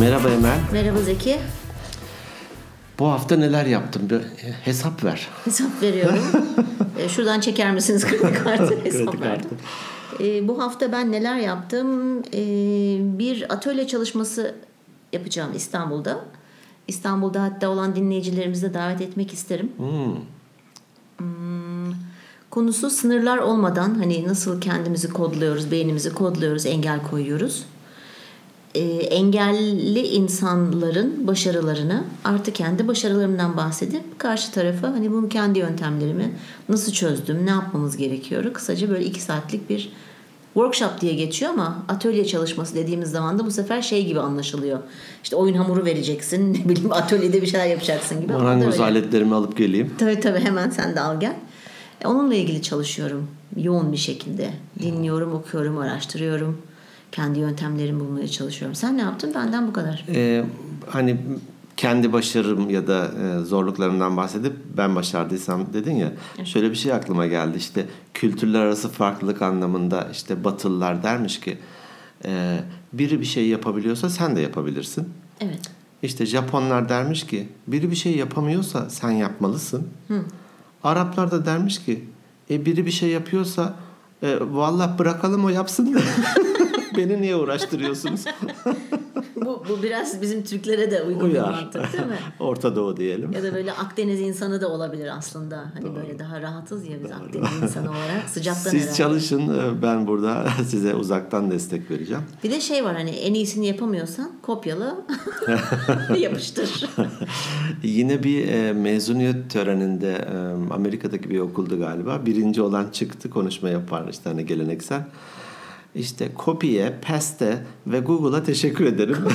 Merhaba Emel. Merhaba Zeki. Bu hafta neler yaptım? Bir hesap ver. Hesap veriyorum. E, Şuradan çeker misiniz kredi kartı hesap Kredi verdim. kartı. E, bu hafta ben neler yaptım? E, bir atölye çalışması yapacağım İstanbul'da. İstanbul'da hatta olan dinleyicilerimizi de davet etmek isterim. Hmm, Konusu sınırlar olmadan hani nasıl kendimizi kodluyoruz, beynimizi kodluyoruz, engel koyuyoruz. E, engelli insanların başarılarını artı kendi başarılarımdan bahsedip karşı tarafa hani bunu kendi yöntemlerimi nasıl çözdüm, ne yapmamız gerekiyor kısaca böyle iki saatlik bir workshop diye geçiyor ama atölye çalışması dediğimiz zaman da bu sefer şey gibi anlaşılıyor. İşte oyun hamuru vereceksin, ne bileyim atölyede bir şeyler yapacaksın gibi. Marangoz aletlerimi alıp geleyim. Tabii tabii hemen sen de al gel. E, Onunla ilgili çalışıyorum yoğun bir şekilde. Dinliyorum, okuyorum, araştırıyorum. Kendi yöntemlerimi bulmaya çalışıyorum. Sen ne yaptın? Benden bu kadar. Ee, hani kendi başarım ya da e, zorluklarımdan bahsedip ben başardıysam dedin ya şöyle bir şey aklıma geldi işte kültürler arası farklılık anlamında işte batılılar dermiş ki e, biri bir şey yapabiliyorsa sen de yapabilirsin. Evet. İşte Japonlar dermiş ki biri bir şey yapamıyorsa sen yapmalısın. Araplar da dermiş ki e, biri bir şey yapıyorsa e, vallahi bırakalım o yapsın da beni niye uğraştırıyorsunuz? Bu, bu biraz bizim Türklere de uygun bir Uyar. mantık değil mi? Orta Doğu diyelim. Ya da böyle Akdeniz insanı da olabilir aslında. Hani böyle daha rahatız ya biz Akdeniz insanı olarak. Sıcaktan Siz herhalde. çalışın ben burada size uzaktan destek vereceğim. Bir de şey var hani en iyisini yapamıyorsan kopyala yapıştır. Yine bir e, mezuniyet töreninde e, Amerika'daki bir okuldu galiba. Birinci olan çıktı konuşma yapar işte hani geleneksel. İşte Copy'e, Paste ve Google'a teşekkür ederim.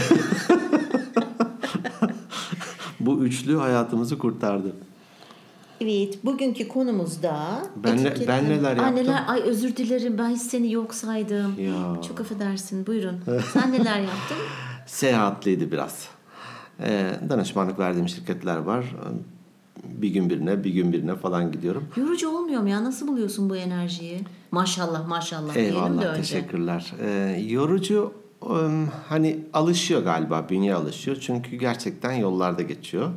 Bu üçlü hayatımızı kurtardı. Evet, bugünkü konumuzda Ben ne- ben neler yaptım? neler- ay özür dilerim ben hiç seni yok saydım. Ya. Çok affedersin buyurun. Sen neler yaptın? Seyahatliydi biraz. E, danışmanlık verdiğim şirketler var. Bir gün birine, bir gün birine falan gidiyorum. Yorucu olmuyor mu ya? Nasıl buluyorsun bu enerjiyi? Maşallah maşallah diyelim de Eyvallah önce. teşekkürler. Ee, yorucu hani alışıyor galiba bünye alışıyor çünkü gerçekten yollarda geçiyor.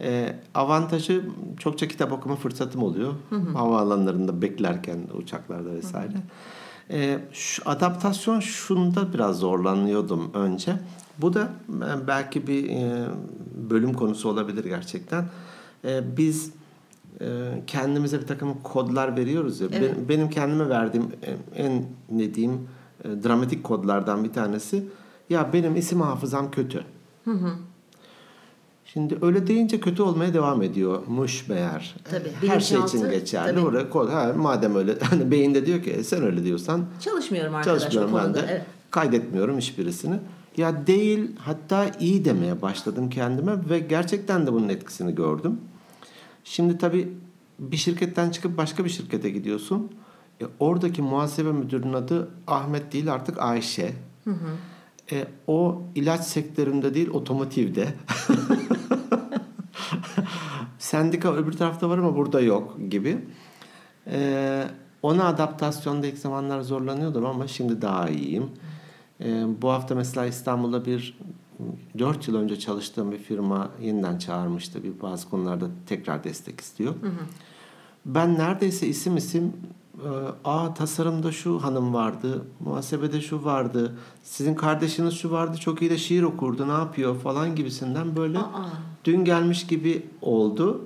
Ee, avantajı çokça kitap okuma fırsatım oluyor. Havaalanlarında beklerken uçaklarda vesaire. Ee, şu adaptasyon şunda biraz zorlanıyordum önce. Bu da e, belki bir e, bölüm konusu olabilir gerçekten. Ee, biz e, kendimize bir takım kodlar veriyoruz ya. Evet. Ben- benim kendime verdiğim en- en ne diyeyim e, dramatik kodlardan bir tanesi ya benim isim hafızam kötü. Şimdi öyle deyince kötü olmaya devam ediyormuş meğer. Tabii, Her şey için geçerli. tabii. Oraya kod. Ha, madem öyle hani beyinde diyor ki "E, sen öyle diyorsan Çalışmıyorum arkadaş çalışmıyorum ben de. Evet. Kaydetmiyorum hiçbirisini. Ya değil hatta iyi demeye başladım kendime ve gerçekten de bunun etkisini gördüm. Şimdi tabii bir şirketten çıkıp başka bir şirkete gidiyorsun. E, oradaki muhasebe müdürünün adı Ahmet değil artık Ayşe. E, o ilaç sektöründe değil otomotivde. Sendika öbür tarafta var ama burada yok gibi. E, ona adaptasyonda ilk zamanlar zorlanıyordum ama şimdi daha iyiyim. E, bu hafta mesela İstanbul'da bir 4 yıl önce çalıştığım bir firma yeniden çağırmıştı. Bir bazı konularda tekrar destek istiyor. Ben neredeyse isim isim e, aa tasarımda şu hanım vardı, muhasebede şu vardı, sizin kardeşiniz şu vardı, çok iyi de şiir okurdu, ne yapıyor falan gibisinden böyle Aa. dün gelmiş gibi oldu.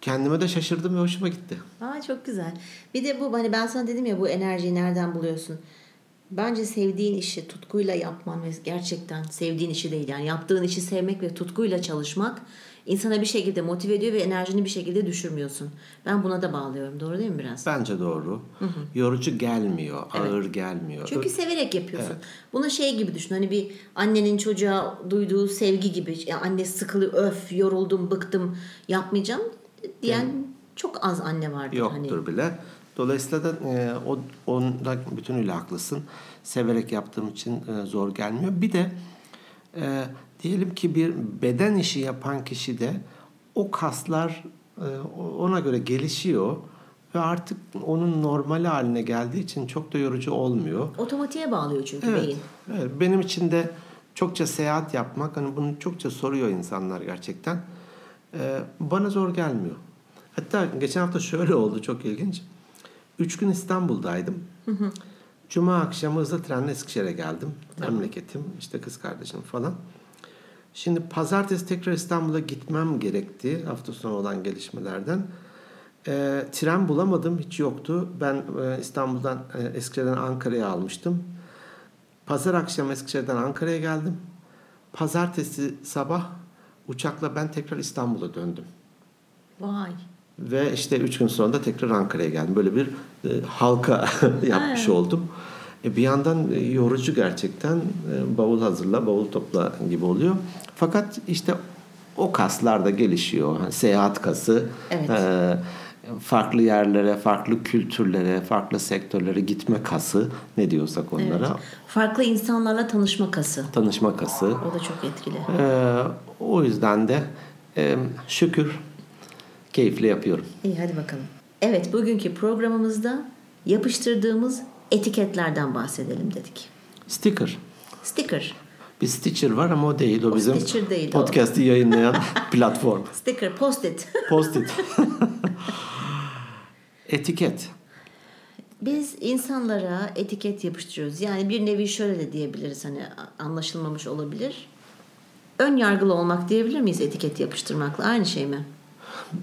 Kendime de şaşırdım ve hoşuma gitti. Aa çok güzel. Bir de bu hani ben sana dedim ya bu enerjiyi nereden buluyorsun? Bence sevdiğin işi tutkuyla yapman ve gerçekten sevdiğin işi değil yani yaptığın işi sevmek ve tutkuyla çalışmak insana bir şekilde motive ediyor ve enerjini bir şekilde düşürmüyorsun. Ben buna da bağlıyorum. Doğru değil mi biraz? Bence doğru. Yorucu gelmiyor, ağır gelmiyor. Çünkü severek yapıyorsun. Bunu şey gibi düşün. Hani bir annenin çocuğa duyduğu sevgi gibi. Ya anne sıkılıyor, öf, yoruldum, bıktım, yapmayacağım diyen çok az anne vardır. Hani. Yoktur bile. Dolayısıyla da e, o onda bütünüyle haklısın. Severek yaptığım için e, zor gelmiyor. Bir de e, diyelim ki bir beden işi yapan kişi de o kaslar e, ona göre gelişiyor ve artık onun normal haline geldiği için çok da yorucu olmuyor. Otomatiğe bağlıyor çünkü Evet, beyin. evet. Benim için de çokça seyahat yapmak hani bunu çokça soruyor insanlar gerçekten. Ee, bana zor gelmiyor. Hatta geçen hafta şöyle oldu çok ilginç. Üç gün İstanbul'daydım. Cuma akşamı hızlı trenle Eskişehir'e geldim. Memleketim, işte kız kardeşim falan. Şimdi pazartesi tekrar İstanbul'a gitmem gerekti hafta sonu olan gelişmelerden. Ee, tren bulamadım, hiç yoktu. Ben e, İstanbul'dan, e, Eskişehir'den Ankara'ya almıştım. Pazar akşam Eskişehir'den Ankara'ya geldim. Pazartesi sabah uçakla ben tekrar İstanbul'a döndüm. Vay. Ve işte üç gün sonra da tekrar Ankara'ya geldim. Böyle bir e, halka yapmış oldum. E, bir yandan e, yorucu gerçekten. E, bavul hazırla, bavul topla gibi oluyor. Fakat işte o kaslar da gelişiyor. Hani seyahat kası. Evet. e, farklı yerlere, farklı kültürlere, farklı sektörlere gitme kası ne diyorsak onlara. Evet. Farklı insanlarla tanışma kası. Tanışma kası. O da çok etkili. E, o yüzden de e, şükür keyifle yapıyorum. İyi hadi bakalım. Evet bugünkü programımızda yapıştırdığımız etiketlerden bahsedelim dedik. Sticker. Sticker. Bir Stitcher var ama o değil. O, O bizim değil, o. podcast'i yayınlayan platform. Sticker, post-it. Post-it. Etiket. Biz insanlara etiket yapıştırıyoruz. Yani bir nevi şöyle de diyebiliriz hani anlaşılmamış olabilir. Ön yargılı olmak diyebilir miyiz etiket yapıştırmakla? Aynı şey mi?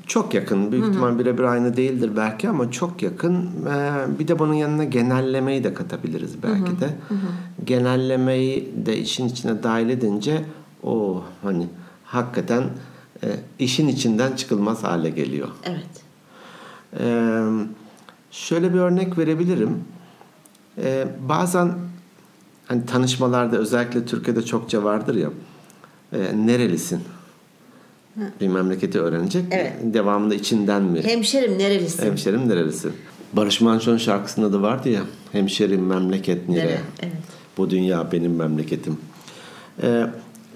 Çok yakın. Büyük ihtimal birebir aynı değildir belki ama çok yakın. Ee, bir de bunun yanına genellemeyi de katabiliriz belki de. Genellemeyi de işin içine dahil edince o hani hakikaten e, işin içinden çıkılmaz hale geliyor. Evet. Ee, şöyle bir örnek verebilirim. Ee, bazen hani tanışmalarda özellikle Türkiye'de çokça vardır ya. e, nerelisin? Bir memleketi öğrenecek. Evet. Devamında içinden mi? Hemşerim nerelisin? Hemşerim nerelisin? Barış Manço'nun şarkısında da vardı ya. Hemşerim memleket nere? Evet. Bu dünya benim memleketim. Ee,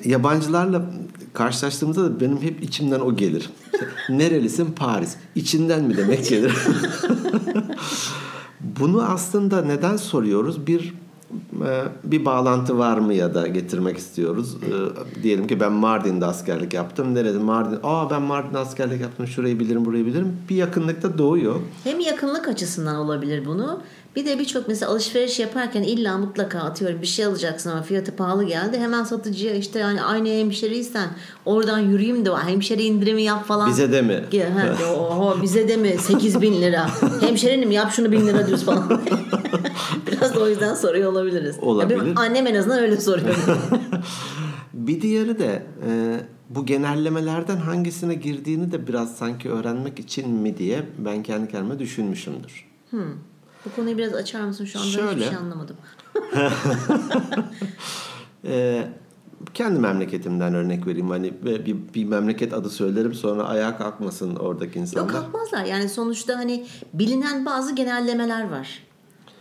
yabancılarla karşılaştığımda da benim hep içimden o gelir. İşte, Nerelisin? Paris. İçinden mi demek gelir? Bunu aslında neden soruyoruz? Bir bir bağlantı var mı ya da getirmek istiyoruz. E, diyelim ki ben Mardin'de askerlik yaptım. Nerede? Mardin. Aa ben Mardin'de askerlik yaptım. Şurayı bilirim, burayı bilirim. Bir yakınlıkta doğuyor. Hem yakınlık açısından olabilir bunu. Bir de birçok mesela alışveriş yaparken illa mutlaka atıyorum bir şey alacaksın ama fiyatı pahalı geldi. Hemen satıcıya işte yani aynı hemşeriysen oradan yürüyeyim de hemşeri indirimi yap falan. Bize de mi? Ha, oho, bize de mi 8 bin lira? Hemşerenim yap şunu bin lira diyoruz falan. Biraz da o yüzden soruyor olabiliriz. Ya Olabilir. benim annem en azından öyle soruyor. Bir diğeri de e, bu genellemelerden hangisine girdiğini de biraz sanki öğrenmek için mi diye ben kendi kendime düşünmüşümdür. Bu konuyu biraz açar mısın? Şu anda hiçbir Şöyle. şey anlamadım. E, kendi memleketimden örnek vereyim. Hani bir, bir, memleket adı söylerim sonra ayağa kalkmasın oradaki Yok insanlar. kalkmazlar. Yani sonuçta hani bilinen bazı genellemeler var.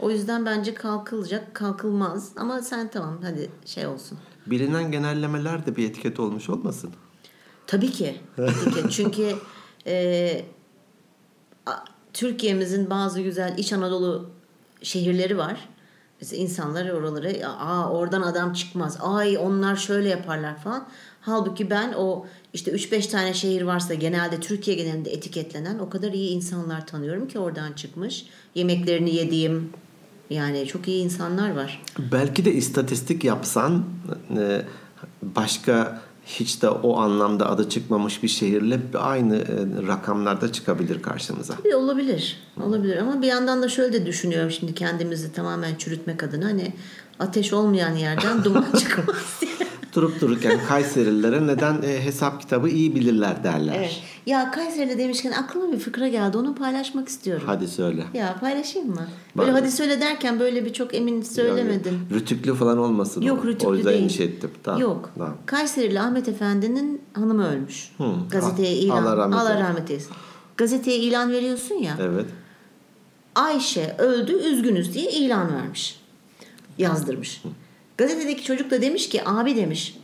O yüzden bence kalkılacak, kalkılmaz. Ama sen tamam hadi şey olsun. Bilinen genellemeler de bir etiket olmuş olmasın? Tabii ki etiket. Çünkü e, Türkiye'mizin bazı güzel İç Anadolu şehirleri var. Mesela insanlar oraları aa oradan adam çıkmaz. Ay onlar şöyle yaparlar falan. Halbuki ben o işte 3-5 tane şehir varsa genelde Türkiye genelinde etiketlenen o kadar iyi insanlar tanıyorum ki oradan çıkmış. Yemeklerini yediğim yani çok iyi insanlar var. Belki de istatistik yapsan e, başka hiç de o anlamda adı çıkmamış bir şehirle aynı e, rakamlarda çıkabilir karşımıza. Tabii olabilir. Olabilir ama bir yandan da şöyle de düşünüyorum şimdi kendimizi tamamen çürütmek adına hani ateş olmayan yerden duman çıkmaz. Durup dururken Kayserililere neden e, hesap kitabı iyi bilirler derler. Evet. Ya Kayseri'de demişken aklıma bir fıkra geldi. Onu paylaşmak istiyorum. Hadi söyle. Ya paylaşayım mı? Böyle Ben- hadi söyle derken böyle bir çok emin söylemedim. Yani rütüklü falan olmasın. Yok o. rütüklü O yüzden değil. endişe ettim. Tamam. Yok. Tamam. Kayserili Ahmet Efendi'nin hanımı ölmüş. Hı. Gazeteye Allah- ilan. Allah rahmet Allah rahmet eylesin. Gazeteye ilan veriyorsun ya. Evet. Ayşe öldü üzgünüz diye ilan vermiş. Yazdırmış. Gazetedeki çocuk da demiş ki abi demiş.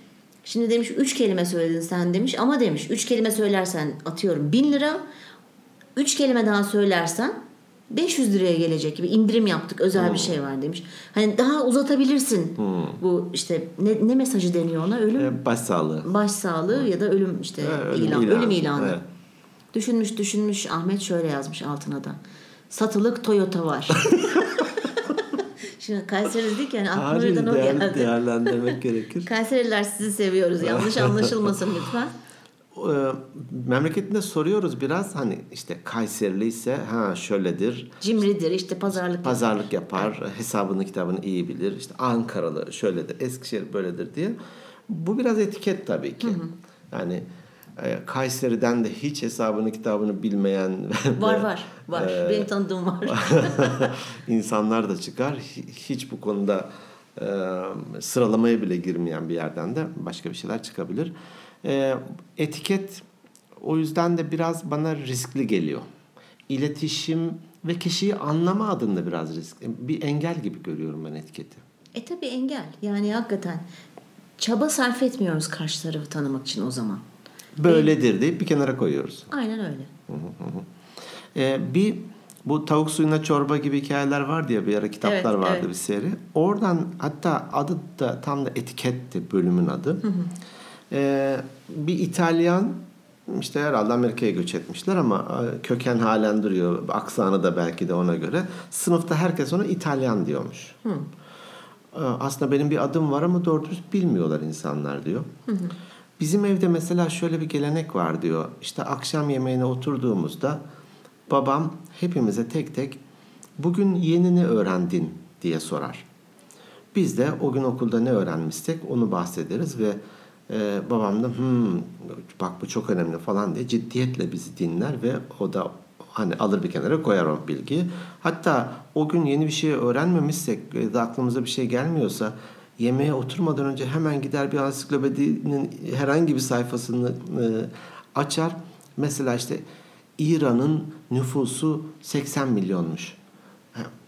Şimdi demiş üç kelime söyledin sen demiş ama demiş üç kelime söylersen atıyorum bin lira. Üç kelime daha söylersen 500 liraya gelecek gibi indirim yaptık özel bir şey var demiş. Hani daha uzatabilirsin. Bu işte ne, ne mesajı deniyor ona? Ölüm E, başsağlığı. baş sağlığı ya da ölüm işte E, ölüm ilan, ilanı. ölüm ilanı. Evet. Düşünmüş düşünmüş Ahmet şöyle yazmış altına da. Satılık Toyota var. Şimdi Kayseri dedik yani aklıma birden o değer- geldi. değerlendirmek gerekir. Kayseriler sizi seviyoruz. Yanlış anlaşılmasın lütfen. E, memleketinde soruyoruz biraz hani işte Kayserili ise ha şöyledir. Cimridir işte pazarlık. Pazarlık yapar, hesabını kitabını iyi bilir. İşte Ankaralı şöyledir, Eskişehir böyledir diye. Bu biraz etiket tabii ki. Yani e, Kayseri'den de hiç hesabını kitabını bilmeyen Var var var. Ee, Benim tanıdığım var. insanlar da çıkar. Hi- Hiç bu konuda e, sıralamaya bile girmeyen bir yerden de başka bir şeyler çıkabilir. E, etiket o yüzden de biraz bana riskli geliyor. İletişim ve kişiyi anlama adında biraz risk. Bir engel gibi görüyorum ben etiketi. E tabi engel. Yani hakikaten çaba sarf etmiyoruz karşı tarafı tanımak için o zaman. Böyledir deyip bir kenara koyuyoruz. Aynen öyle. Ee, bir bu tavuk suyuna çorba gibi hikayeler vardı ya bir ara kitaplar Evet, vardı evet. bir seri. Oradan hatta adı da tam da etiketti bölümün adı. Ee, bir İtalyan işte herhalde Amerika'ya göç etmişler ama e, köken halen duruyor. Aksanı da belki de ona göre. Sınıfta herkes ona İtalyan diyormuş. Ee, Aslında benim bir adım var ama doğru bilmiyorlar insanlar diyor. Bizim evde mesela şöyle bir gelenek var diyor. İşte akşam yemeğine oturduğumuzda babam hepimize tek tek bugün yeni ne öğrendin diye sorar. Biz de o gün okulda ne öğrenmişsek onu bahsederiz ve e, babam da "Hmm, bak bu çok önemli falan diye ciddiyetle bizi dinler ve o da hani alır bir kenara koyar o bilgiyi. Hatta o gün yeni bir şey öğrenmemişsek ya da aklımıza bir şey gelmiyorsa yemeğe oturmadan önce hemen gider bir ansiklopedinin herhangi bir sayfasını e, açar. Mesela işte İran'ın nüfusu 80 milyonmuş.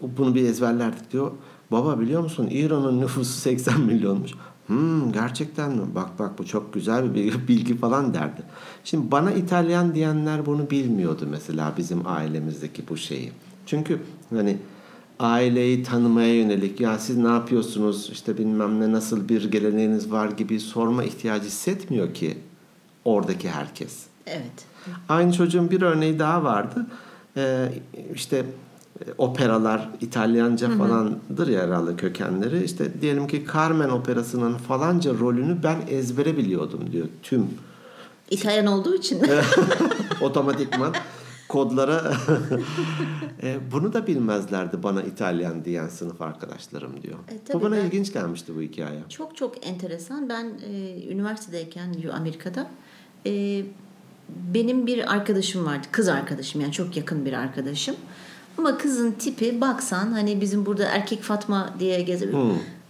Bunu bir ezberlerdik diyor. Baba biliyor musun İran'ın nüfusu 80 milyonmuş. Hmm, gerçekten mi? Bak bak bu çok güzel bir bilgi falan derdi. Şimdi bana İtalyan diyenler bunu bilmiyordu mesela bizim ailemizdeki bu şeyi. Çünkü hani aileyi tanımaya yönelik ya siz ne yapıyorsunuz işte bilmem ne nasıl bir geleneğiniz var gibi sorma ihtiyacı hissetmiyor ki oradaki herkes. Evet. Aynı çocuğun bir örneği daha vardı. Ee, işte e, operalar İtalyanca falandır ya herhalde kökenleri. İşte diyelim ki Carmen operasının falanca rolünü ben ezbere biliyordum diyor tüm İtalyan olduğu için otomatikman kodlara E, bunu da bilmezlerdi bana İtalyan diyen sınıf arkadaşlarım diyor. E, bu bana ben- ilginç gelmişti bu hikaye. Çok çok enteresan. Ben e, üniversitedeyken Amerika'da e, benim bir arkadaşım vardı. Kız arkadaşım yani çok yakın bir arkadaşım. Ama kızın tipi baksan hani bizim burada erkek Fatma diye gezer.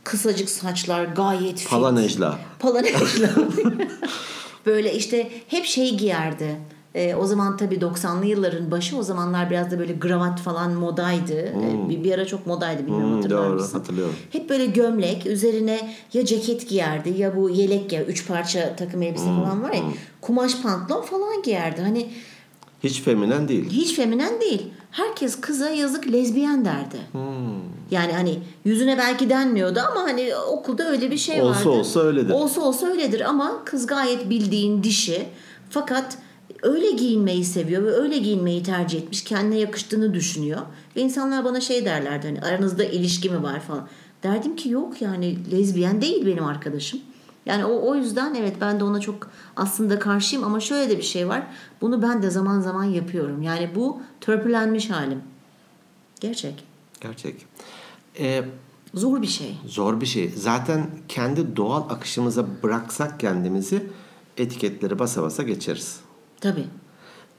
Kısacık saçlar gayet fit. Falan Ejla. Palanejla. böyle işte hep şey giyerdi. E, o zaman tabii 90'lı yılların başı o zamanlar biraz da böyle kravat falan modaydı. E, bir, bir ara çok modaydı bilmiyorum Hmm, hatırlar doğru, mısın? hatırlıyorum. Hep böyle gömlek üzerine ya ceket giyerdi ya bu yelek ya üç parça takım elbise Hmm, falan var ya kumaş pantolon falan giyerdi. Hani Hiç feminen değil. hiç feminen değil. Herkes kıza yazık lezbiyen derdi. Hmm. Yani hani yüzüne belki denmiyordu ama hani okulda öyle bir şey Olsa vardı. olsa öyledir. Olsa olsa öyledir ama kız gayet bildiğin dişi. Fakat öyle giyinmeyi seviyor ve öyle giyinmeyi tercih etmiş. Kendine yakıştığını düşünüyor. Ve insanlar bana şey derlerdi hani aranızda ilişki mi var falan. Derdim ki yok yani lezbiyen değil benim arkadaşım. Yani o, o yüzden evet ben de ona çok aslında karşıyım ama şöyle de bir şey var. Bunu ben de zaman zaman yapıyorum. Yani bu törpülenmiş halim. Gerçek. Gerçek. Ee, Zor bir şey. Zor bir şey. Zaten kendi doğal akışımıza bıraksak kendimizi etiketleri basa basa geçeriz. Tabii.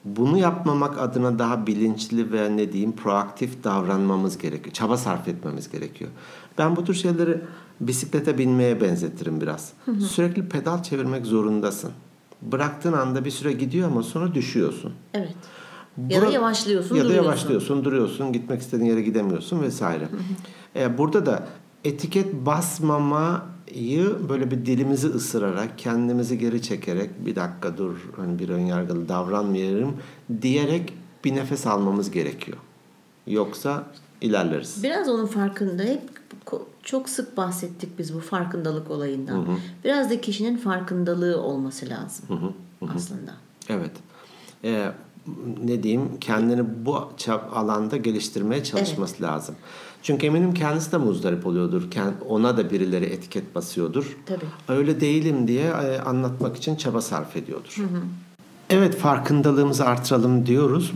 Bunu yapmamak adına daha bilinçli ve ne diyeyim proaktif davranmamız gerekiyor. Çaba sarf etmemiz gerekiyor. Ben bu tür şeyleri bisiklete binmeye benzetirim biraz. Sürekli pedal çevirmek zorundasın. Bıraktığın anda bir süre gidiyor ama sonra düşüyorsun. Evet. Ya da Bura- yavaşlıyorsun, ya da duruyorsun. yavaşlıyorsun, duruyorsun, gitmek istediğin yere gidemiyorsun vesaire. Ee, burada da etiket basmamayı böyle bir dilimizi ısırarak, kendimizi geri çekerek bir dakika dur, hani bir önyargılı davranmayalım diyerek bir nefes almamız gerekiyor. Yoksa ilerleriz. Biraz onun farkında hep çok sık bahsettik biz bu farkındalık olayından. Hı hı. Biraz da kişinin farkındalığı olması lazım hı hı. Hı hı. aslında. Evet. Ee, ne diyeyim kendini bu alanda geliştirmeye çalışması evet. lazım. Çünkü eminim kendisi de muzdarip oluyordur. Ona da birileri etiket basıyordur. Tabii. Öyle değilim diye e, anlatmak için çaba sarf ediyordur. Hı hı. Evet farkındalığımızı artıralım diyoruz.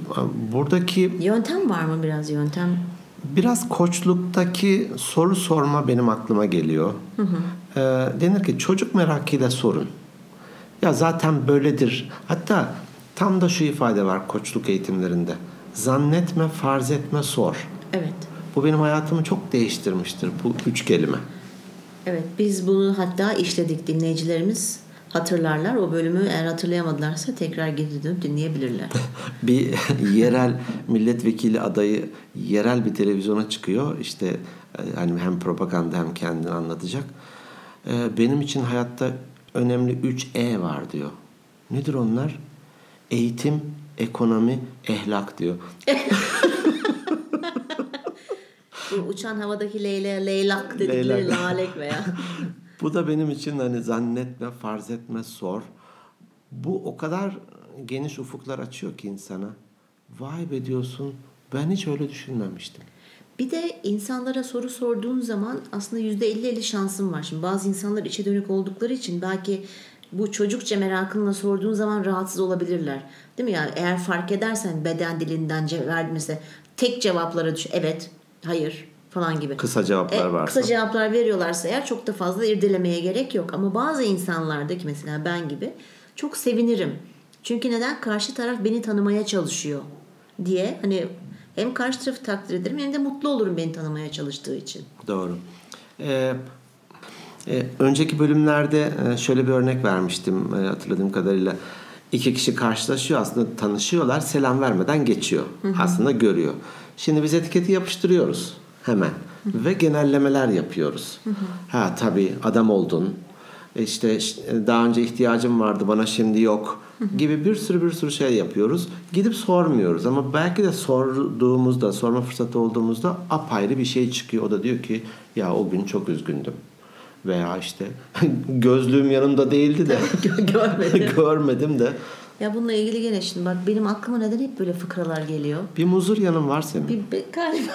Buradaki... Yöntem var mı biraz yöntem? Biraz koçluktaki soru sorma benim aklıma geliyor. Hı hı. Ee, denir ki çocuk merakıyla sorun. Ya zaten böyledir. Hatta tam da şu ifade var koçluk eğitimlerinde. Zannetme, farz etme, sor. Evet. Bu benim hayatımı çok değiştirmiştir bu üç kelime. Evet biz bunu hatta işledik dinleyicilerimiz hatırlarlar. O bölümü eğer hatırlayamadılarsa tekrar geri dönüp dinleyebilirler. bir yerel milletvekili adayı yerel bir televizyona çıkıyor. İşte hani hem propaganda hem kendini anlatacak. Ee, benim için hayatta önemli 3 E var diyor. Nedir onlar? Eğitim, ekonomi, ehlak diyor. Bu uçan havadaki leyle, leylak dedikleri leylak. lalek veya. Bu da benim için hani zannetme, farz etme, sor. Bu o kadar geniş ufuklar açıyor ki insana. Vay be diyorsun. Ben hiç öyle düşünmemiştim. Bir de insanlara soru sorduğun zaman aslında yüzde elli elli şansın var. Şimdi bazı insanlar içe dönük oldukları için belki bu çocukça merakınla sorduğun zaman rahatsız olabilirler. Değil mi? Yani eğer fark edersen beden dilinden verdiğimizde tek cevaplara düş. Evet, hayır, falan gibi. Kısa cevaplar e, varsa. Kısa cevaplar veriyorlarsa eğer çok da fazla irdelemeye gerek yok. Ama bazı insanlardaki mesela ben gibi çok sevinirim. Çünkü neden? Karşı taraf beni tanımaya çalışıyor diye hani hem karşı tarafı takdir ederim hem de mutlu olurum beni tanımaya çalıştığı için. Doğru. Ee, e, önceki bölümlerde e, şöyle bir örnek vermiştim e, hatırladığım kadarıyla. İki kişi karşılaşıyor aslında tanışıyorlar selam vermeden geçiyor. Hı hı. Aslında görüyor. Şimdi biz etiketi yapıştırıyoruz hemen. Hı-hı. Ve genellemeler yapıyoruz. Hı-hı. Ha tabii adam oldun. E, işte daha önce ihtiyacım vardı bana şimdi yok gibi bir sürü bir sürü şey yapıyoruz. Gidip sormuyoruz ama belki de sorduğumuzda, sorma fırsatı olduğumuzda apayrı bir şey çıkıyor. O da diyor ki ya o gün çok üzgündüm. Veya işte gözlüğüm yanımda değildi de görmedim. görmedim de ya bununla ilgili gene şimdi bak benim aklıma neden hep böyle fıkralar geliyor. Bir muzur yanım var senin. Bir, bir galiba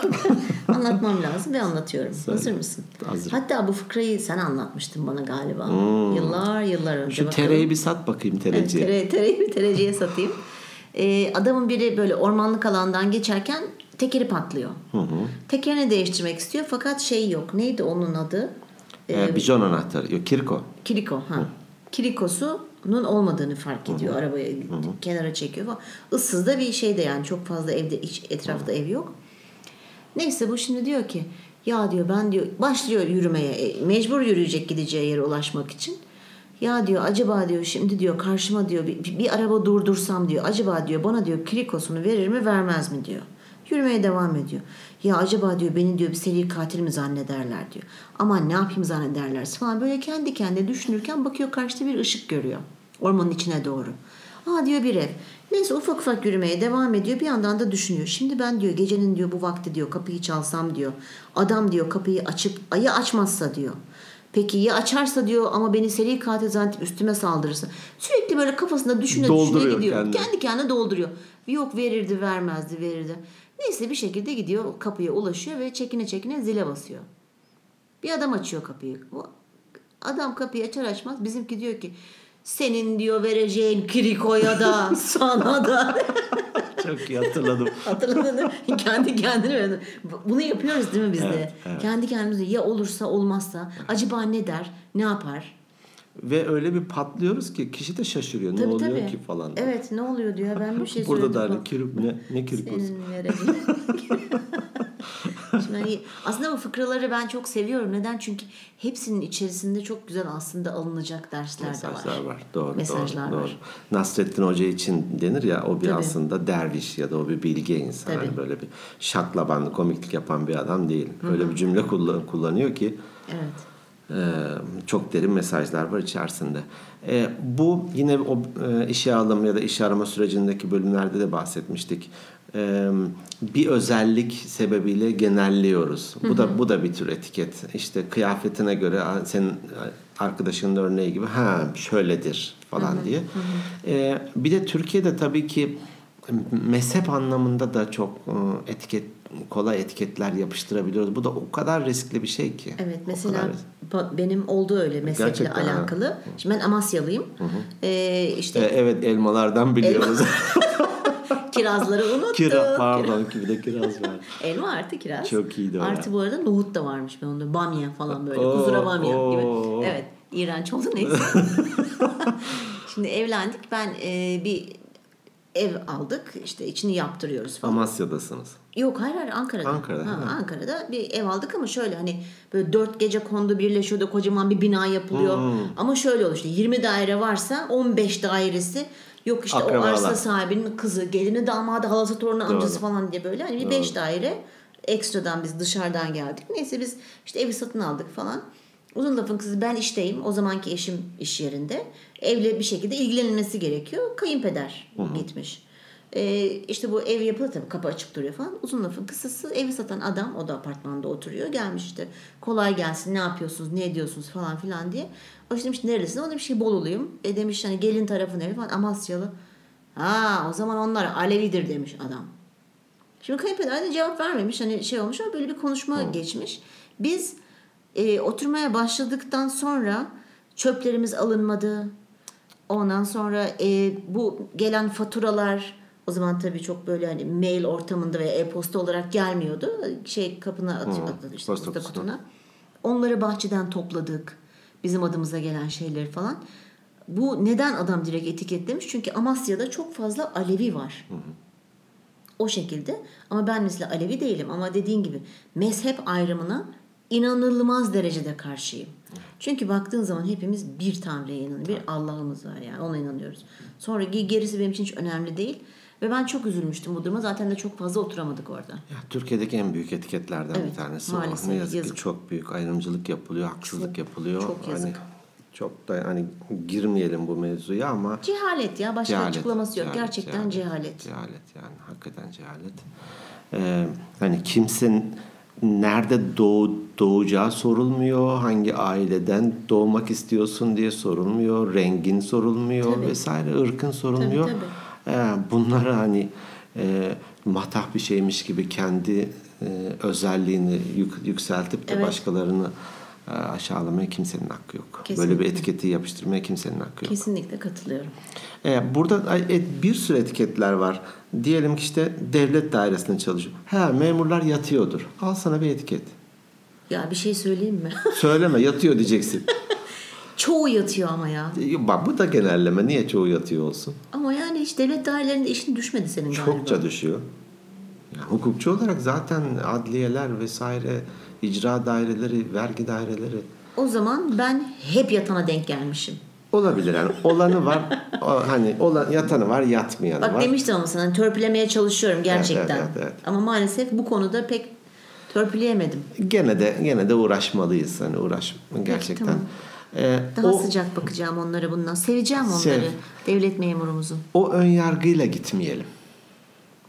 anlatmam lazım ve anlatıyorum. Sen, Hazır mısın? Hazır. Hatta bu fıkrayı sen anlatmıştın bana galiba. Hmm. Yıllar yıllar önce. Şu bakalım. tereyi bir sat bakayım tereciye. Evet, tere, tereyi bir tereciye satayım. Ee, adamın biri böyle ormanlık alandan geçerken tekeri patlıyor. Hı hı. Tekerini değiştirmek istiyor fakat şey yok. Neydi onun adı? Ee, ee, bijon anahtarı. Yok kiriko. Kiriko. Ha. Hı. Kirikosu nun olmadığını fark ediyor. Hı-hı. Arabaya Hı-hı. kenara çekiyor falan. Issız da bir şey de yani çok fazla evde hiç etrafta Hı-hı. ev yok. Neyse bu şimdi diyor ki ya diyor ben diyor başlıyor yürümeye. E, mecbur yürüyecek gideceği yere ulaşmak için. Ya diyor acaba diyor şimdi diyor karşıma diyor bir, bir araba durdursam diyor acaba diyor bana diyor krikosunu verir mi vermez mi diyor. Yürümeye devam ediyor. Ya acaba diyor beni diyor bir seri katil mi zannederler diyor. Aman ne yapayım zannederlerse falan böyle kendi kendine düşünürken bakıyor karşıda bir ışık görüyor. Ormanın içine doğru. Aa diyor bir ev. Neyse ufak ufak yürümeye devam ediyor. Bir yandan da düşünüyor. Şimdi ben diyor gecenin diyor bu vakti diyor kapıyı çalsam diyor. Adam diyor kapıyı açıp ayı açmazsa diyor. Peki ya açarsa diyor ama beni seri katil zannedip üstüme saldırırsa. Sürekli böyle kafasında düşüne düşüne gidiyor. Kendini. Kendi kendine dolduruyor. Yok verirdi vermezdi verirdi. Neyse bir şekilde gidiyor kapıya ulaşıyor ve çekine çekine zile basıyor. Bir adam açıyor kapıyı. Adam kapıyı açar açmaz bizimki diyor ki senin diyor vereceğin krikoya da sana da. Çok iyi hatırladım. Hatırladın değil mi? Kendi kendine Bunu yapıyoruz değil mi biz de? Evet, evet. Kendi kendimize ya olursa olmazsa acaba ne der, ne yapar? Ve öyle bir patlıyoruz ki kişi de şaşırıyor. Tabii, ne oluyor tabii. ki falan. Evet ne oluyor diyor. Ben bir şey Burada da hani kirip ne, ne. Senin vereceğin. Şimdi hani aslında bu fıkraları ben çok seviyorum. Neden? Çünkü hepsinin içerisinde çok güzel aslında alınacak dersler Mesajlar de var. var. Doğru, Mesajlar doğru, var. Doğru. Nasrettin Hoca için denir ya o bir Tabii. aslında derviş ya da o bir bilge insan. Tabii. Hani böyle bir şaklabanlı komiklik yapan bir adam değil. Öyle bir cümle kullanıyor ki. Evet. Çok derin mesajlar var içerisinde. bu yine o işe alım ya da işe arama sürecindeki bölümlerde de bahsetmiştik. e, bir özellik sebebiyle genelliyoruz. Bu da bu da bir tür etiket. İşte kıyafetine göre senin arkadaşının örneği gibi ha şöyledir falan diye. E, bir de Türkiye'de tabii ki mezhep anlamında da çok e, etiket kolay etiketler yapıştırabiliyoruz. Bu da o kadar riskli bir şey ki. Evet mesela benim oldu öyle mezheple Gerçekten, alakalı. Ha. Şimdi ben Amasyalıyım. Hı hı. Ee, işte ee, evet elmalardan biliyoruz. Elma. Kirazları unuttum. Kira, pardon bir de kiraz var. Elma artı kiraz. Çok iyiydi o Artı ya. bu arada nohut da varmış ben onda. Bamya falan böyle. Oo, Kuzura bamya oo. gibi. Evet. İğrenç oldu neyse. Şimdi evlendik. Ben e, bir ev aldık. İşte içini yaptırıyoruz falan. Amasya'dasınız. Yok hayır hayır Ankara'da. Ankara'da. Ha, Ankara'da bir ev aldık ama şöyle hani böyle dört gece kondu birleşiyor da kocaman bir bina yapılıyor. Hmm. Ama şöyle olur işte 20 daire varsa 15 dairesi yok işte Akrabalar. o arsa sahibinin kızı, gelini, damadı, halası, torunu, amcası falan diye böyle hani bir 5 daire ekstradan biz dışarıdan geldik. Neyse biz işte evi satın aldık falan. Uzun lafın kızı ben işteyim. O zamanki eşim iş yerinde. Evle bir şekilde ilgilenilmesi gerekiyor. Kayınpeder Hı-hı. gitmiş. Ee, işte bu ev yapıldı tabii kapı açık duruyor falan. Uzun lafın kısası evi satan adam o da apartmanda oturuyor. Gelmiş işte kolay gelsin ne yapıyorsunuz ne ediyorsunuz falan filan diye. O işte demiş nerelisin? O demiş ki Boluluyum. E demiş hani gelin tarafı nereli falan Amasyalı. Ha o zaman onlar Alevidir demiş adam. Şimdi kayınpeder de cevap vermemiş. Hani şey olmuş ama böyle bir konuşma Hı. geçmiş. Biz e, oturmaya başladıktan sonra çöplerimiz alınmadı. Ondan sonra e, bu gelen faturalar o zaman tabii çok böyle hani mail ortamında veya e-posta olarak gelmiyordu. Şey kapına hmm, işte posta kutuna. Onları bahçeden topladık. Bizim adımıza gelen şeyleri falan. Bu neden adam direkt etiketlemiş? Çünkü Amasya'da çok fazla Alevi var. Hı O şekilde. Ama ben mesela Alevi değilim. Ama dediğin gibi mezhep ayrımına inanılmaz derecede karşıyım. Çünkü baktığın zaman hepimiz bir Tanrı'ya inanıyoruz. Bir Allah'ımız var yani ona inanıyoruz. Sonra gerisi benim için hiç önemli değil. Ve ben çok üzülmüştüm bu duruma. Zaten de çok fazla oturamadık orada. Ya, Türkiye'deki en büyük etiketlerden evet, bir tanesi maalesef. Ne yazık, yazık ki çok büyük ayrımcılık yapılıyor, haksızlık çok, yapılıyor. Çok yazık. Hani, çok da hani girmeyelim bu mevzuya ama cehalet ya başka cehalet, açıklaması yok. Cehalet, Gerçekten cehalet. Cehalet, yani hakikaten cehalet. Ee, hani kimsenin nerede doğ, doğacağı sorulmuyor, hangi aileden doğmak istiyorsun diye sorulmuyor, rengin sorulmuyor tabii. vesaire, ırkın sorulmuyor. Tabii, tabii. Ee, bunları hani e, matah bir şeymiş gibi kendi e, özelliğini yük, yükseltip de evet. başkalarını e, aşağılamaya kimsenin hakkı yok. Kesinlikle. Böyle bir etiketi yapıştırmaya kimsenin hakkı yok. Kesinlikle katılıyorum. E, burada e, bir sürü etiketler var. Diyelim ki işte devlet dairesinde çalışıyor. Ha memurlar yatıyordur. Al sana bir etiket. Ya bir şey söyleyeyim mi? Söyleme yatıyor diyeceksin. çoğu yatıyor ama ya. E, bak bu da genelleme. Niye çoğu yatıyor olsun? Ama yani hiç devlet dairelerinde işin düşmedi senin galiba. Çokça düşüyor. Yani hukukçu olarak zaten adliyeler vesaire icra daireleri, vergi daireleri. O zaman ben hep yatana denk gelmişim. Olabilir yani. Olanı var. o, hani olan yatanı var, yatmayanı Bak var. Bak demiştim ama sana törpülemeye çalışıyorum gerçekten. Evet, evet, evet. Ama maalesef bu konuda pek törpüleyemedim. Gene de gene de uğraşmalıyız hani uğraş gerçekten. Peki, tamam. Ee, Daha o, sıcak bakacağım onlara bundan. Seveceğim onları. Sev. Devlet memurumuzu. O ön yargıyla gitmeyelim.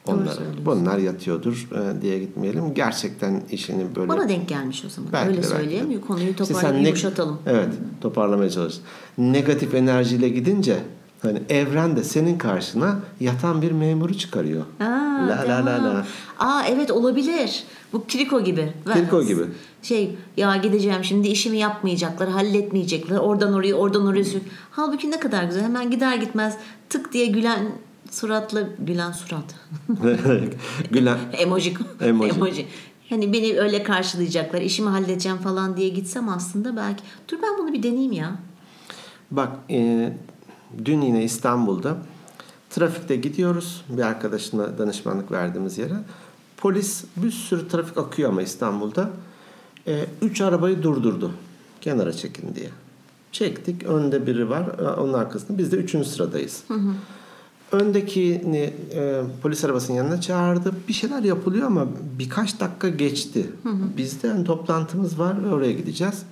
Onlara. Bunlar yatıyordur e, diye gitmeyelim. Gerçekten işini böyle... Bana denk gelmiş o zaman. Belki Öyle de, söyleyeyim. De. Konuyu toparlayıp işte yumuşatalım. Evet. Toparlamaya çalış. Negatif enerjiyle gidince hani evren de senin karşına yatan bir memuru çıkarıyor. Aa, la la la la. Aa evet olabilir. Bu Kiriko gibi. Kiriko gibi. Şey ya gideceğim şimdi işimi yapmayacaklar, halletmeyecekler. Oradan oraya, oradan oraya. Halbuki ne kadar güzel. Hemen gider gitmez tık diye gülen suratlı gülen surat. gülen. Emoji. Emoji. Emoji. Hani beni öyle karşılayacaklar, işimi halledeceğim falan diye gitsem aslında belki. Dur ben bunu bir deneyeyim ya. Bak e, dün yine İstanbul'da trafikte gidiyoruz. Bir arkadaşına danışmanlık verdiğimiz yere. Polis bir sürü trafik akıyor ama İstanbul'da. E, üç arabayı durdurdu. Kenara çekin diye. Çektik. Önde biri var. Onun arkasında. Biz de üçüncü sıradayız. Hı hı. Öndekini e, polis arabasının yanına çağırdı. Bir şeyler yapılıyor ama birkaç dakika geçti. Hı hı. Bizde yani toplantımız var ve oraya gideceğiz.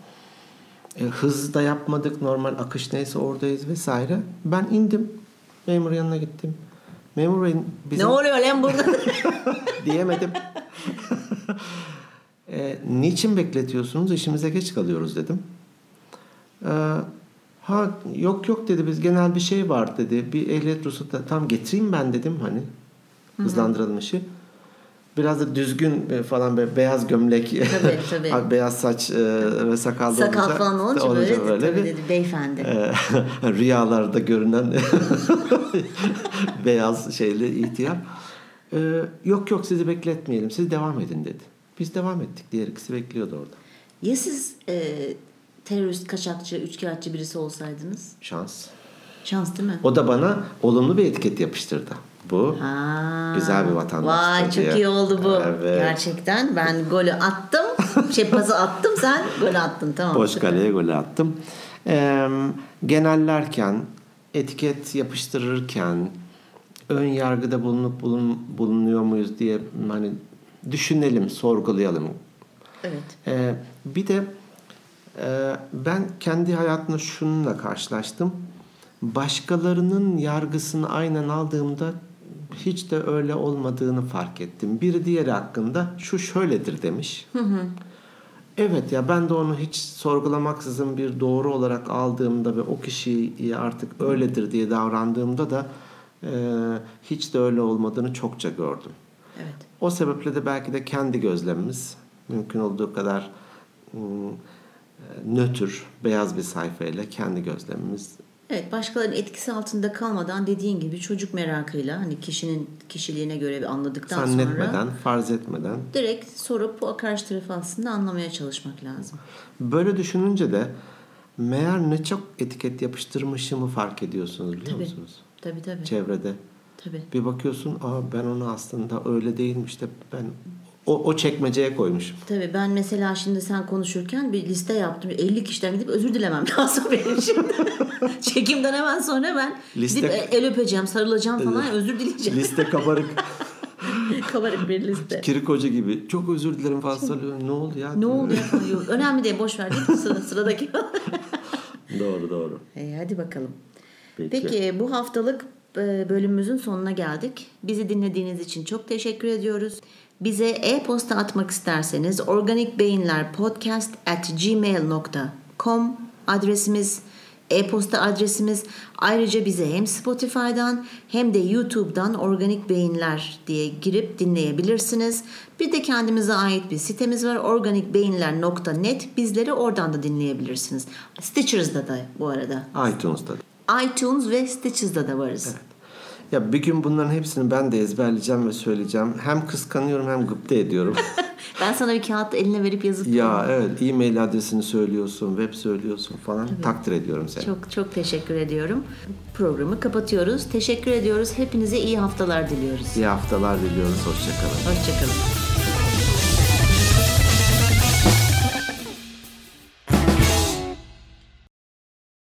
E, hız da yapmadık. Normal akış neyse oradayız vesaire. Ben indim. Memur yanına gittim. Memur Bey bizim... Ne oluyor lan burada? diyemedim. e, niçin bekletiyorsunuz? İşimize geç kalıyoruz dedim. E, ha yok yok dedi biz genel bir şey var dedi. Bir ehliyet ruhsatı tam getireyim ben dedim hani. Hızlandıralım işi. Biraz da düzgün e, falan böyle beyaz gömlek, Tabii, tabii. beyaz saç e, ve sakal Sakal olunca, falan olunca, olunca böyle, tabii bir- dedi beyefendi. e, rüyalarda görünen beyaz şeyli ihtiyar. E, yok yok sizi bekletmeyelim. Siz devam edin dedi. Biz devam ettik. Diğer ikisi bekliyordu orada. Ya siz e, terörist, kaçakçı, üçkağıtçı birisi olsaydınız? Şans. Şans değil mi? O da bana olumlu bir etiket yapıştırdı. Bu Ha, Güzel bir vatandaştır Vay çok diye. iyi oldu bu. Evet. Gerçekten ben golü attım. şey pası attım sen golü attın tamam. boş kaleye gol attım. E, genellerken, etiket yapıştırırken, ön yargıda bulunup bulun, bulunuyor muyuz diye hani düşünelim, sorgulayalım. Evet. Ee, bir de ben kendi hayatımda şununla karşılaştım. Başkalarının yargısını aynen aldığımda hiç de öyle olmadığını fark ettim. Biri diğeri hakkında şu şöyledir demiş. Evet ya ben de onu hiç sorgulamaksızın bir doğru olarak aldığımda ve o kişiyi artık öyledir diye davrandığımda da e, hiç de öyle olmadığını çokça gördüm. Evet. O sebeple de belki de kendi gözlemimiz mümkün olduğu kadar ım, e, nötr, beyaz bir sayfayla kendi gözlemimiz Evet başkalarının etkisi altında kalmadan dediğin gibi çocuk merakıyla hani kişinin kişiliğine göre bir anladıktan sonra zannetmeden, farz etmeden. direkt sorup o karşı tarafı aslında anlamaya çalışmak lazım. Böyle düşününce de meğer ne çok etiket yapıştırmışımı fark ediyorsunuz biliyor Tabii. musunuz? Tabii tabii. Çevrede. tabii. Bir bakıyorsun, aa ben onu aslında öyle değilmiş de ben o, o çekmeceye koymuşum. Tabii ben mesela şimdi sen konuşurken bir liste yaptım. 50 kişiden gidip özür dilemem lazım benim şimdi. Çekimden hemen sonra ben Liste- gidip el öpeceğim, sarılacağım falan özür dileyeceğim. Liste kabarık. Kabarık bir liste. Kirik hoca gibi. Çok özür dilerim falan sarılıyor. Ne oldu ya? Ne oldu ya? yok. Önemli değil boş ver değil? Sıra, sıradaki. Doğru doğru. e, hadi bakalım. Peki. Peki bu haftalık e, bölümümüzün sonuna geldik. Bizi dinlediğiniz için çok teşekkür ediyoruz. Bize e-posta atmak isterseniz organikbeyinlerpodcast at gmail.com adresimiz, e-posta adresimiz. Ayrıca bize hem Spotify'dan hem de YouTube'dan Organik Beyinler diye girip dinleyebilirsiniz. Bir de kendimize ait bir sitemiz var organikbeyinler.net bizleri oradan da dinleyebilirsiniz. Stitchers'da da bu arada. iTunes'ta. iTunes ve Stitchers'da da varız. Ya bir gün bunların hepsini ben de ezberleyeceğim ve söyleyeceğim. Hem kıskanıyorum hem gıpta ediyorum. Ben sana bir kağıt eline verip yazıp ya evet e-mail adresini söylüyorsun, web söylüyorsun falan. Takdir ediyorum seni. çok çok teşekkür ediyorum. Programı kapatıyoruz. Teşekkür ediyoruz. Hepinize iyi haftalar diliyoruz. İyi haftalar diliyoruz. Hoşçakalın. Hoşçakalın.